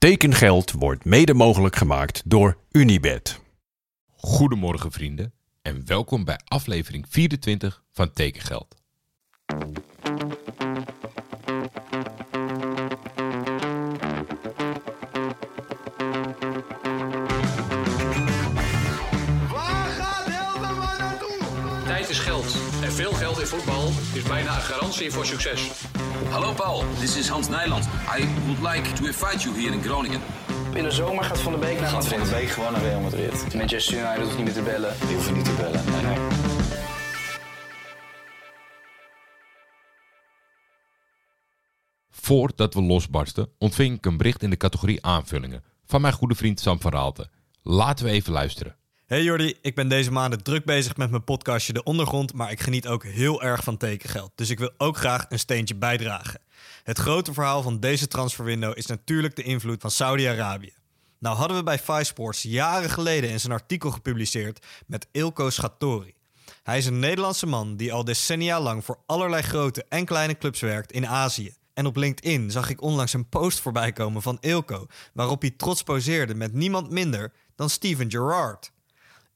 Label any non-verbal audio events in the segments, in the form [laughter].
Tekengeld wordt mede mogelijk gemaakt door Unibed. Goedemorgen vrienden en welkom bij aflevering 24 van Tekengeld. Is bijna een garantie voor succes. Hallo Paul, this is Hans Nijland. I would like to invite you here in Groningen. In de zomer gaat Van de Beek naar Gaat Van Madrid. de Beek gewoon naar Real Madrid. Manchester United hoeft niet meer te bellen. Die hoeven niet te bellen. Nee, nee. Voordat we losbarsten ontving ik een bericht in de categorie aanvullingen van mijn goede vriend Sam van Raalte. Laten we even luisteren. Hey Jordi, ik ben deze maanden druk bezig met mijn podcastje De Ondergrond, maar ik geniet ook heel erg van tekengeld. Dus ik wil ook graag een steentje bijdragen. Het grote verhaal van deze transferwindow is natuurlijk de invloed van Saudi-Arabië. Nou hadden we bij Five Sports jaren geleden eens een artikel gepubliceerd met Ilko Schatori. Hij is een Nederlandse man die al decennia lang voor allerlei grote en kleine clubs werkt in Azië. En op LinkedIn zag ik onlangs een post voorbij komen van Ilko, waarop hij trots poseerde met niemand minder dan Steven Gerrard.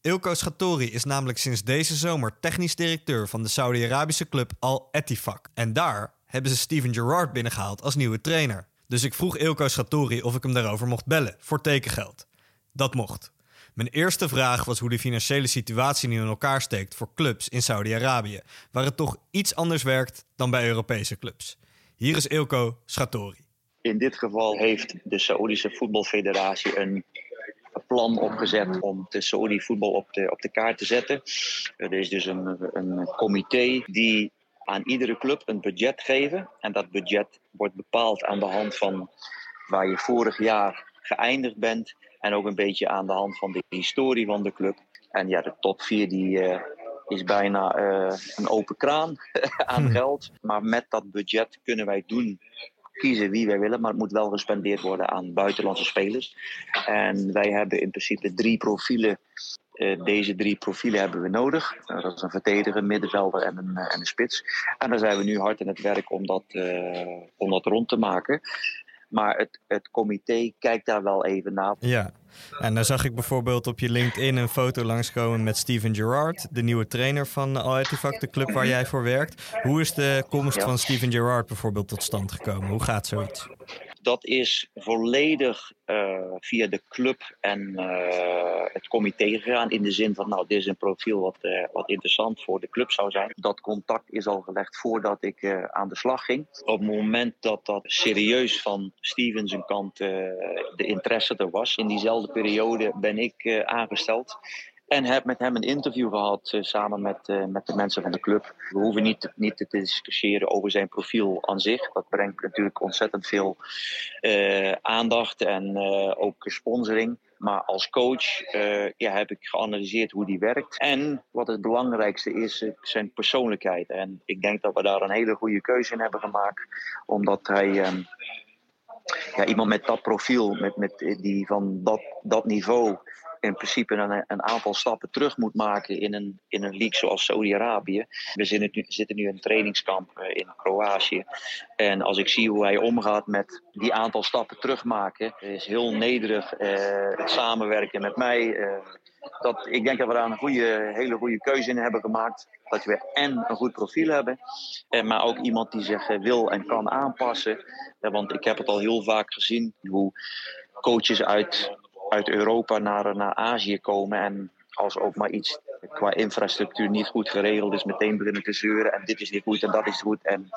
Ilko Schatori is namelijk sinds deze zomer technisch directeur van de Saudi-Arabische club Al Ettifaq. En daar hebben ze Steven Gerrard binnengehaald als nieuwe trainer. Dus ik vroeg Ilko Schatori of ik hem daarover mocht bellen, voor tekengeld. Dat mocht. Mijn eerste vraag was hoe de financiële situatie nu in elkaar steekt voor clubs in Saudi-Arabië, waar het toch iets anders werkt dan bij Europese clubs. Hier is Ilko Schatori. In dit geval heeft de Saoedische voetbalfederatie een plan opgezet om de Saudi voetbal op de, op de kaart te zetten. Er is dus een, een comité die aan iedere club een budget geven. En dat budget wordt bepaald aan de hand van waar je vorig jaar geëindigd bent. En ook een beetje aan de hand van de historie van de club. En ja, de top 4 die, eh, is bijna eh, een open kraan [laughs] aan geld. Maar met dat budget kunnen wij doen kiezen wie wij willen, maar het moet wel gespendeerd worden aan buitenlandse spelers. En wij hebben in principe drie profielen. Eh, deze drie profielen hebben we nodig. Eh, dat is een verdediger, een middenvelder en een, eh, en een spits. En daar zijn we nu hard in het werk om dat, eh, om dat rond te maken. Maar het, het comité kijkt daar wel even naar. Ja, en dan zag ik bijvoorbeeld op je LinkedIn een foto langskomen met Steven Gerrard, de nieuwe trainer van Al de club waar jij voor werkt. Hoe is de komst Ja. van Steven Gerrard bijvoorbeeld tot stand gekomen? Hoe gaat zoiets? Dat is volledig eh, via de club en eh, het comité gegaan. In de zin van, nou, dit is een profiel wat, eh, wat interessant voor de club zou zijn. Dat contact is al gelegd voordat ik aan de slag ging. Op het moment dat dat serieus van Steven zijn kant de interesse er was, in diezelfde periode ben ik aangesteld. En heb met hem een interview gehad eh, samen met, eh, met de mensen van de club. We hoeven niet, te- niet te discussiëren over zijn profiel aan zich. Dat brengt natuurlijk ontzettend veel eh, aandacht en ook sponsoring. Maar als coach ja, heb ik geanalyseerd hoe die werkt. En wat het belangrijkste is, zijn persoonlijkheid. En ik denk dat we daar een hele goede keuze in hebben gemaakt. Omdat hij ehm, ja, iemand met dat profiel, met, met, die van dat, dat niveau in principe een, een aantal stappen terug moet maken in een, in een league zoals Saudi-Arabië. We zitten nu, zitten nu in een trainingskamp eh, in Kroatië. En als ik zie hoe hij omgaat met die aantal stappen terugmaken, is heel nederig. eh, het samenwerken met mij. eh, dat, ik denk dat we daar een goede, hele goede keuze in hebben gemaakt. Dat we en een goed profiel hebben, eh, maar ook iemand die zich eh, wil en kan aanpassen. Want ik heb het al heel vaak gezien hoe coaches uit, uit Europa naar, naar Azië komen. En als ook maar iets qua infrastructuur niet goed geregeld is, meteen beginnen te zeuren. En dit is niet goed en dat is goed. En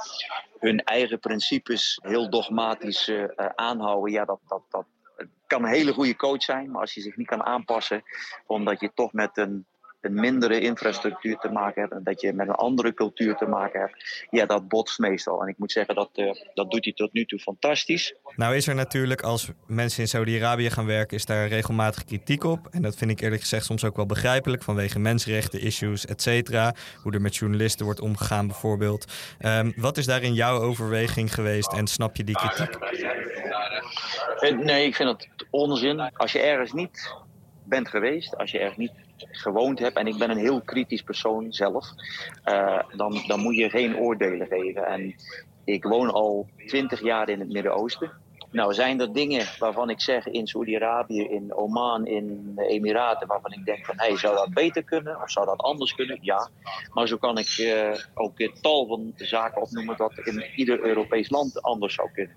hun eigen principes heel dogmatisch eh, eh, aanhouden. Ja, dat, dat, dat kan een hele goede coach zijn. Maar als je zich niet kan aanpassen, omdat je toch met een een mindere infrastructuur te maken hebt en dat je met een andere cultuur te maken hebt, ja, dat botst meestal. En ik moet zeggen, dat, eh, dat doet hij tot nu toe fantastisch. Nou is er natuurlijk, als mensen in Saudi-Arabië gaan werken, is daar regelmatig kritiek op. En dat vind ik eerlijk gezegd soms ook wel begrijpelijk, vanwege mensenrechten, issues, et cetera. Hoe er met journalisten wordt omgegaan bijvoorbeeld. Ehm, wat is daarin jouw overweging geweest en snap je die kritiek? Eh, Nee, ik vind dat onzin. Als je ergens niet bent geweest, als je ergens niet gewoond hebt, en ik ben een heel kritisch persoon zelf, eh, dan, dan moet je geen oordelen geven. En ik woon al twintig jaar in het Midden-Oosten. Nou, zijn er dingen waarvan ik zeg in Saudi-Arabië, in Oman, in de Emiraten, waarvan ik denk van, hey, zou dat beter kunnen of zou dat anders kunnen? Ja, maar zo kan ik eh, ook tal van zaken opnoemen dat in ieder Europees land anders zou kunnen.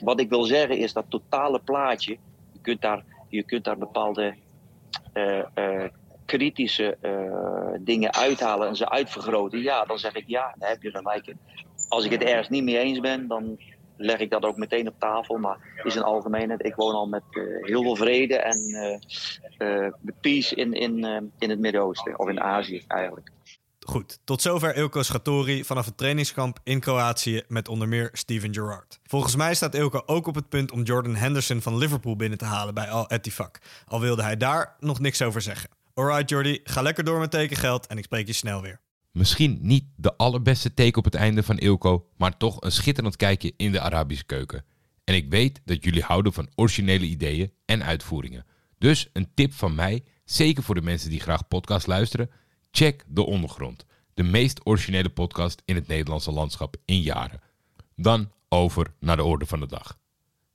Wat ik wil zeggen is dat totale plaatje, je kunt daar, je kunt daar bepaalde eh, kritische eh, dingen uithalen en ze uitvergroten. Ja, dan zeg ik ja, daar heb je gelijk. Als ik het ergens niet mee eens ben, dan leg ik dat ook meteen op tafel. Maar is een algemeenheid. Ik woon al met eh, heel veel vrede en eh, peace in, in, in het Midden-Oosten. Of in Azië eigenlijk. Goed, tot zover Ilko Schatori vanaf het trainingskamp in Kroatië met onder meer Steven Gerrard. Volgens mij staat Ilko ook op het punt om Jordan Henderson van Liverpool binnen te halen bij Al Ettifaq. Al wilde hij daar nog niks over zeggen. Alright Jordi, ga lekker door met tekengeld en ik spreek je snel weer. Misschien niet de allerbeste teken op het einde van Ilko, maar toch een schitterend kijkje in de Arabische keuken. En ik weet dat jullie houden van originele ideeën en uitvoeringen. Dus een tip van mij, zeker voor de mensen die graag podcast luisteren, check De Ondergrond. De meest originele podcast in het Nederlandse landschap in jaren. Dan over naar de orde van de dag.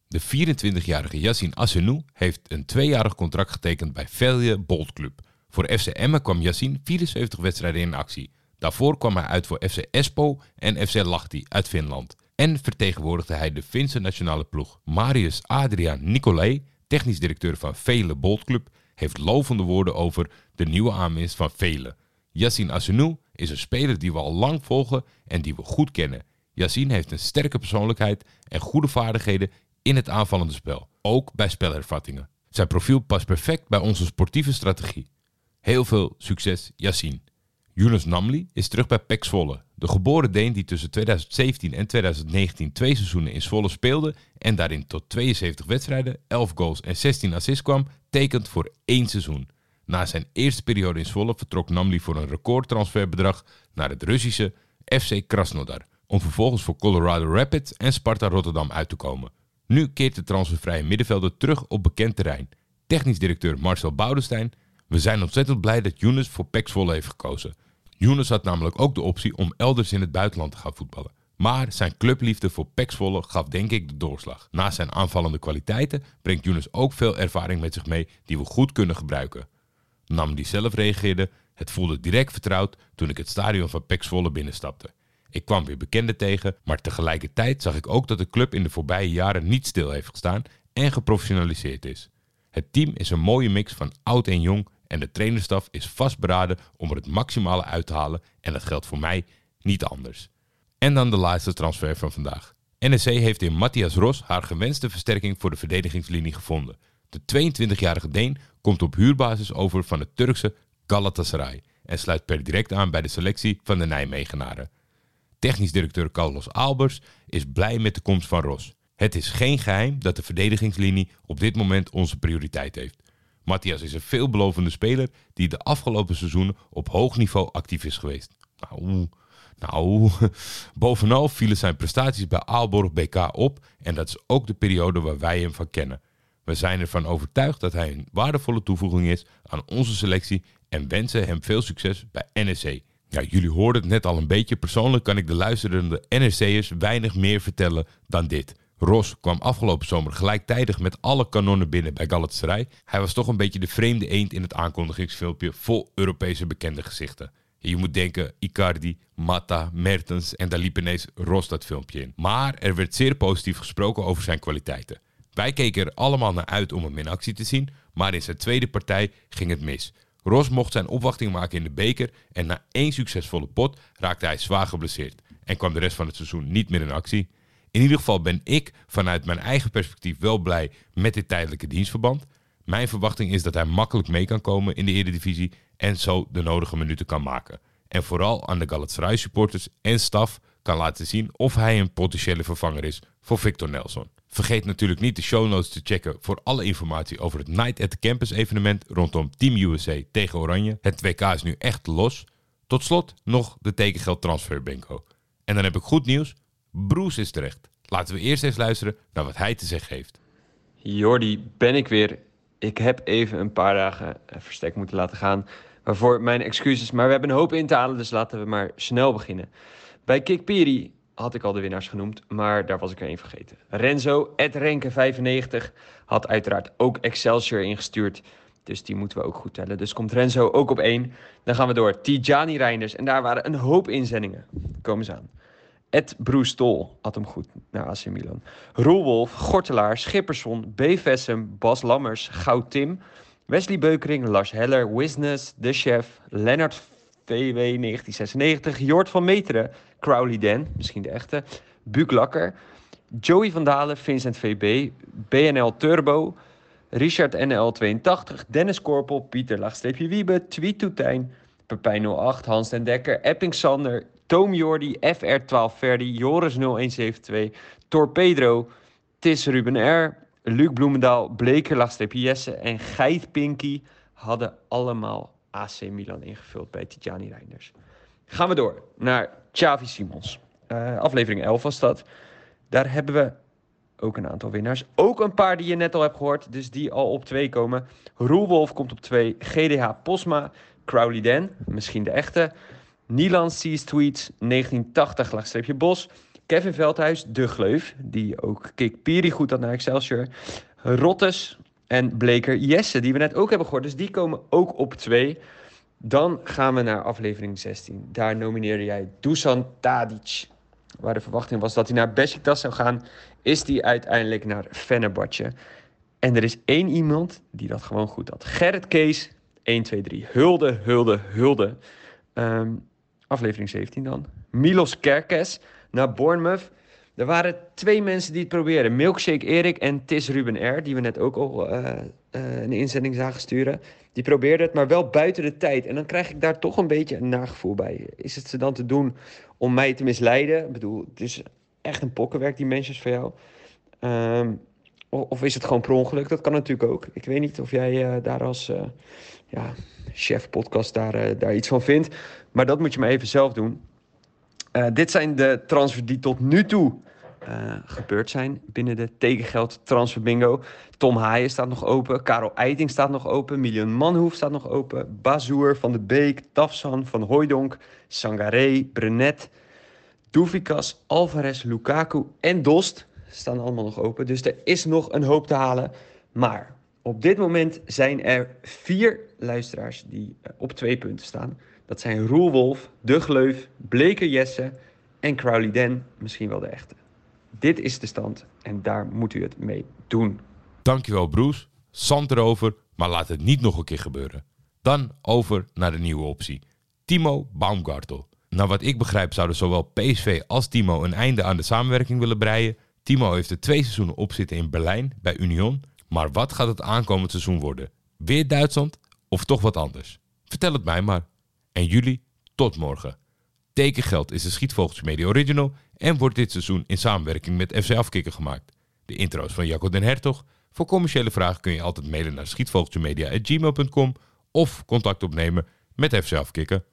De 24-jarige Yassine Assenou heeft een tweejarig contract getekend bij Velje Bolt Club. Voor FC Emmen kwam Yassine 74 wedstrijden in actie. Daarvoor kwam hij uit voor FC Espoo en FC Lahti uit Finland. En vertegenwoordigde hij de Finse nationale ploeg. Marius Adriaan Nicolai, technisch directeur van Vele Bolt Club, heeft lovende woorden over de nieuwe aanwinst van Vele. Yassine Assenou is een speler die we al lang volgen en die we goed kennen. Yassine heeft een sterke persoonlijkheid en goede vaardigheden in het aanvallende spel, ook bij spelervattingen. Zijn profiel past perfect bij onze sportieve strategie. Heel veel succes, Yassine. Yunus Namli is terug bij PEC Zwolle. De geboren Deen die tussen 2017 en 2019 twee seizoenen in Zwolle speelde en daarin tot 72 wedstrijden, 11 goals en 16 assists kwam, tekent voor één seizoen. Na zijn eerste periode in Zwolle vertrok Namli voor een recordtransferbedrag naar het Russische FC Krasnodar, om vervolgens voor Colorado Rapids en Sparta Rotterdam uit te komen. Nu keert de transfervrije middenvelder terug op bekend terrein. Technisch directeur Marcel Boudestein, we zijn ontzettend blij dat Younes voor Zwolle heeft gekozen. Younes had namelijk ook de optie om elders in het buitenland te gaan voetballen. Maar zijn clubliefde voor Zwolle gaf denk ik de doorslag. Naast zijn aanvallende kwaliteiten brengt Younes ook veel ervaring met zich mee die we goed kunnen gebruiken. Nam die zelf reageerde, het voelde direct vertrouwd toen ik het stadion van Zwolle binnenstapte. Ik kwam weer bekenden tegen, maar tegelijkertijd zag ik ook dat de club in de voorbije jaren niet stil heeft gestaan en geprofessionaliseerd is. Het team is een mooie mix van oud en jong en de trainerstaf is vastberaden om er het maximale uit te halen en dat geldt voor mij niet anders. En dan de laatste transfer van vandaag. NEC heeft in Matthias Ros haar gewenste versterking voor de verdedigingslinie gevonden. De 22-jarige Deen komt op huurbasis over van het Turkse Galatasaray en sluit per direct aan bij de selectie van de Nijmegenaren. Technisch directeur Carlos Albers is blij met de komst van Ros. Het is geen geheim dat de verdedigingslinie op dit moment onze prioriteit heeft. Matthias is een veelbelovende speler die de afgelopen seizoenen op hoog niveau actief is geweest. Nou, nou, [laughs] bovenal vielen zijn prestaties bij Aalborg BK op en dat is ook de periode waar wij hem van kennen. We zijn ervan overtuigd dat hij een waardevolle toevoeging is aan onze selectie en wensen hem veel succes bij NEC. Ja, jullie hoorden het net al een beetje. Persoonlijk kan ik de luisterende NEC'ers weinig meer vertellen dan dit. Ros kwam afgelopen zomer gelijktijdig met alle kanonnen binnen bij Galatasaray. Hij was toch een beetje de vreemde eend in het aankondigingsfilmpje vol Europese bekende gezichten. Je moet denken Icardi, Mata, Mertens en daar liep ineens Ros dat filmpje in. Maar er werd zeer positief gesproken over zijn kwaliteiten. Wij keken er allemaal naar uit om hem in actie te zien, maar in zijn tweede partij ging het mis. Ros mocht zijn opwachting maken in de beker en na één succesvolle pot raakte hij zwaar geblesseerd en kwam de rest van het seizoen niet meer in actie. In ieder geval ben ik vanuit mijn eigen perspectief wel blij met dit tijdelijke dienstverband. Mijn verwachting is dat hij makkelijk mee kan komen in de Eredivisie en zo de nodige minuten kan maken. En vooral aan de Galatasaray supporters en staf kan laten zien of hij een potentiële vervanger is voor Victor Nelson. Vergeet natuurlijk niet de show notes te checken voor alle informatie over het Night at the Campus evenement rondom Team USA tegen Oranje. Het WK is nu echt los. Tot slot nog de tekengeld transfer bingo. En dan heb ik goed nieuws. Bruce is terecht. Laten we eerst eens luisteren naar wat hij te zeggen heeft. Jordi, ben ik weer. Ik heb even een paar dagen eh, verstek moeten laten gaan. Waarvoor mijn excuses. Maar we hebben een hoop in te halen, dus laten we maar snel beginnen. Bij Kikpiri had ik al de winnaars genoemd, maar daar was ik er één vergeten. Renzo, Renke95, had uiteraard ook Excelsior ingestuurd. Dus die moeten we ook goed tellen. Dus komt Renzo ook op één. Dan gaan we door. Tijani Reinders. En daar waren een hoop inzendingen. Komen ze aan. Ed Bruce Tol had hem goed naar AC Milan. Roelwolf, Gortelaar, Schipperson, B. Vessem, Bas Lammers, Goud Tim, Wesley Beukering, Lars Heller, Wisnes, De Chef, Lennart VW 1996, Jort van Meteren, Crowley Dan, misschien de echte, Buuk Lakker, Joey van Dalen, Vincent VB, BNL Turbo, Richard NL82, Dennis Korpel, Pieter Laagstreepje Wiebe, Tweet Toetijn, Pepijn 08, Hans den Dekker, Epping Sander, Toom Jordi, FR12 Verdi, Joris 0172, Torpedro, Tis Ruben R, Luc Bloemendaal, Bleker Laagstreepje Jesse en Geit Pinky hadden allemaal AC Milan ingevuld bij Tijani Reinders. Gaan we door naar Xavi Simons. Uh, aflevering 11 was dat. Daar hebben we ook een aantal winnaars. Ook een paar die je net al hebt gehoord, dus die al op 2 komen. Roelwolf komt op 2. GDH Posma. Crowley Dan, misschien de echte. Nilan Seas Tweets, 1980, laagstreepje Bos. Kevin Veldhuis, De Gleuf, die ook Kik Piri goed had naar Excelsior. Rottes en Bleker Jesse, die we net ook hebben gehoord. Dus die komen ook op 2. Dan gaan we naar aflevering 16. Daar nomineerde jij Dusan Tadic. Waar de verwachting was dat hij naar Besiktas zou gaan, is hij uiteindelijk naar Fenerbahce. En er is één iemand die dat gewoon goed had. Gerrit Kees, 1, 2, 3. Hulde, hulde, hulde. Um, aflevering 17 dan. Milos Kerkes naar Bournemouth. Er waren twee mensen die het probeerden. Milkshake Erik en Tis Ruben R. Die we net ook al uh, uh, een inzending zagen sturen. Die probeerden het, maar wel buiten de tijd. En dan krijg ik daar toch een beetje een nagevoel bij. Is het ze dan te doen om mij te misleiden? Ik bedoel, het is echt een pokkenwerk, die mensen van jou. Um, of is het gewoon per ongeluk? Dat kan natuurlijk ook. Ik weet niet of jij uh, daar als ja, chef podcast daar, uh, daar iets van vindt. Maar dat moet je maar even zelf doen. dit zijn de transfers die tot nu toe gebeurd zijn binnen de tekengeld transfer bingo. Tom Haaien staat nog open. Karel Eiting staat nog open. Milion Manhoef staat nog open. Bazoer, Van de Beek, Tafsan, Van Hooijdonk, Sangaré, Brenet, Doufikas, Alvarez, Lukaku en Dost staan allemaal nog open. Dus er is nog een hoop te halen. Maar op dit moment zijn er vier luisteraars die op twee punten staan. Dat zijn Roelwolf, De Gleuf, Bleker Jesse en Crowley Den, misschien wel de echte. Dit is de stand en daar moet u het mee doen. Dankjewel Bruce. Zand erover, maar laat het niet nog een keer gebeuren. Dan over naar de nieuwe optie. Timo Baumgartel. Naar wat ik begrijp zouden zowel PSV als Timo een einde aan de samenwerking willen breien. Timo heeft er twee seizoenen op zitten in Berlijn bij Union. Maar wat gaat het aankomend seizoen worden? Weer Duitsland of toch wat anders? Vertel het mij maar. En jullie, tot morgen. Tekengeld is de Schietvogeltje Media Original en wordt dit seizoen in samenwerking met FC Afkikken gemaakt. De intro's van Jacco den Hertog. Voor commerciële vragen kun je altijd mailen naar schietvogeltjemedia.gmail.com of contact opnemen met FC Afkikken.